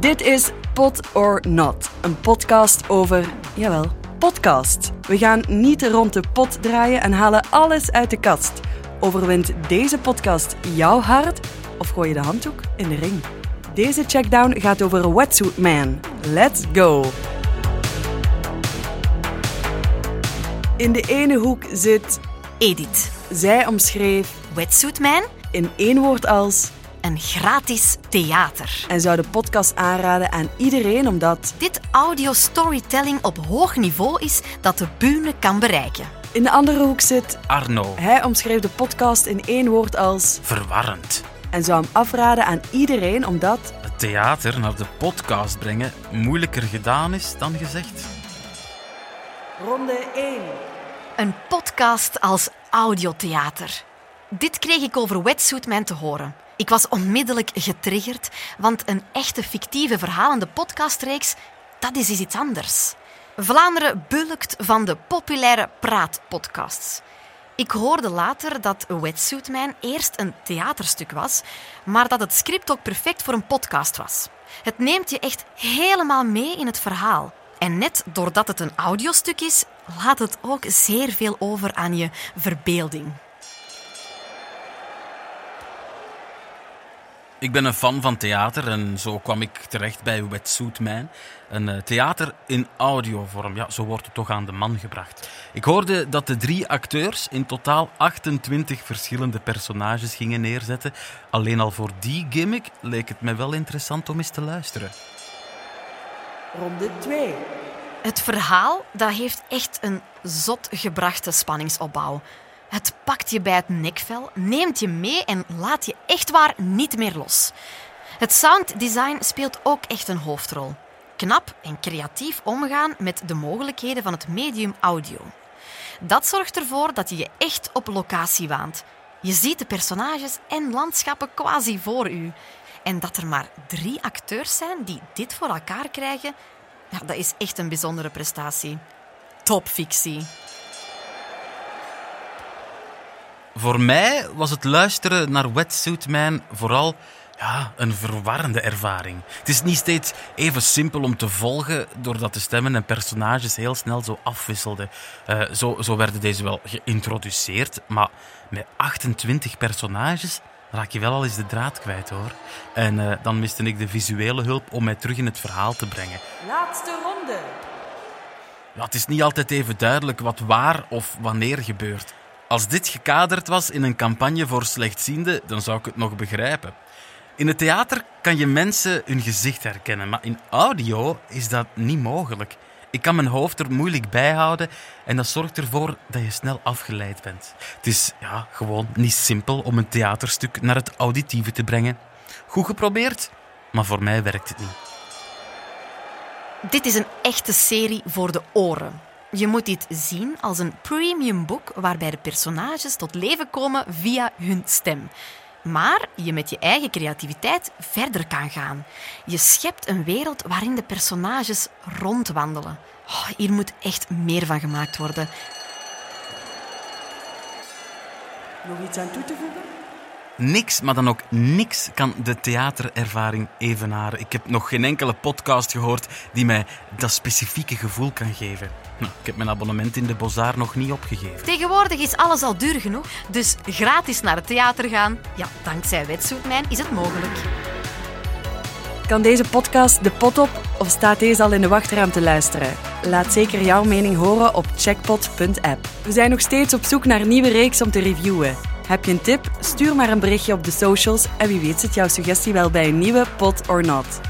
Dit is Pot or Not, een podcast over, jawel, podcast. We gaan niet rond de pot draaien en halen alles uit de kast. Overwint deze podcast jouw hart of gooi je de handdoek in de ring? Deze checkdown gaat over Wetsuit Man. Let's go! In de ene hoek zit Edith. zij omschreef Wetsuit Man, in één woord als een gratis theater. en zou de podcast aanraden aan iedereen omdat Dit audio storytelling op hoog niveau is dat de bühne kan bereiken. in de andere hoek zit Arno. hij omschreef de podcast in één woord als Verwarrend. en zou hem afraden aan iedereen omdat Het theater naar de podcast brengen moeilijker gedaan is dan gezegd. ronde 1 Een podcast als audiotheater. Dit kreeg ik over Wetsuit te horen. Ik was onmiddellijk getriggerd, want een echte fictieve verhalende podcastreeks, dat is iets anders. Vlaanderen bulkt van de populaire praatpodcasts. Ik hoorde later dat Wetsuit eerst een theaterstuk was, maar dat het script ook perfect voor een podcast was. Het neemt je echt helemaal mee in het verhaal. En net doordat het een audiostuk is, laat het ook zeer veel over aan je verbeelding. Ik ben een fan van theater en zo kwam ik terecht bij Wetsuit Man. Een eh, theater in audiovorm, ja, zo wordt het toch aan de man gebracht. Ik hoorde dat de drie acteurs in totaal 28 verschillende personages gingen neerzetten. Alleen al voor die gimmick leek het me wel interessant om eens te luisteren. ronde 2 Het verhaal dat heeft echt een zot gebrachte spanningsopbouw. Het pakt je bij het nekvel, neemt je mee en laat je echt waar niet meer los. Het sounddesign speelt ook echt een hoofdrol. Knap en creatief omgaan met de mogelijkheden van het medium audio. Dat zorgt ervoor dat je je echt op locatie waant. Je ziet de personages en landschappen quasi voor u. En dat er maar drie acteurs zijn die dit voor elkaar krijgen, ja, dat is echt een bijzondere prestatie. Topfictie. Voor mij was het luisteren naar Wetsuit Man vooral ja, een verwarrende ervaring. Het is niet steeds even simpel om te volgen, doordat de stemmen en personages heel snel zo afwisselden. Eh, zo, zo werden deze wel geïntroduceerd, maar met 28 personages raak je wel al eens de draad kwijt hoor. En eh, dan miste ik de visuele hulp om mij terug in het verhaal te brengen. laatste ronde Ja, het is niet altijd even duidelijk wat waar of wanneer gebeurt. Als dit gekaderd was in een campagne voor slechtzienden, dan zou ik het nog begrijpen. In het theater kan je mensen hun gezicht herkennen, maar in audio is dat niet mogelijk. Ik kan mijn hoofd er moeilijk bij houden en dat zorgt ervoor dat je snel afgeleid bent. Het is ja, gewoon niet simpel om een theaterstuk naar het auditieve te brengen. Goed geprobeerd, maar voor mij werkt het niet. Dit is een echte serie voor de oren. Je moet dit zien als een premium boek waarbij de personages tot leven komen via hun stem. Maar je met je eigen creativiteit verder kan gaan. Je schept een wereld waarin de personages rondwandelen. Oh, hier moet echt meer van gemaakt worden. nog iets aan toe te voegen Niks, maar dan ook niks kan de theaterervaring evenaren. Ik heb nog geen enkele podcast gehoord die mij dat specifieke gevoel kan geven. Nou, ik heb mijn abonnement in de Bozar nog niet opgegeven. Tegenwoordig is alles al duur genoeg, dus gratis naar het theater gaan, ja, dankzij Wetsuitmijn is het mogelijk. Kan deze podcast de pot op of staat deze al in de wachtruimte te luisteren? Laat zeker jouw mening horen op checkpot.app. We zijn nog steeds op zoek naar een nieuwe reeks om te reviewen. Heb je een tip? Stuur maar een berichtje op de socials en wie weet zit jouw suggestie wel bij een nieuwe Pot or Not.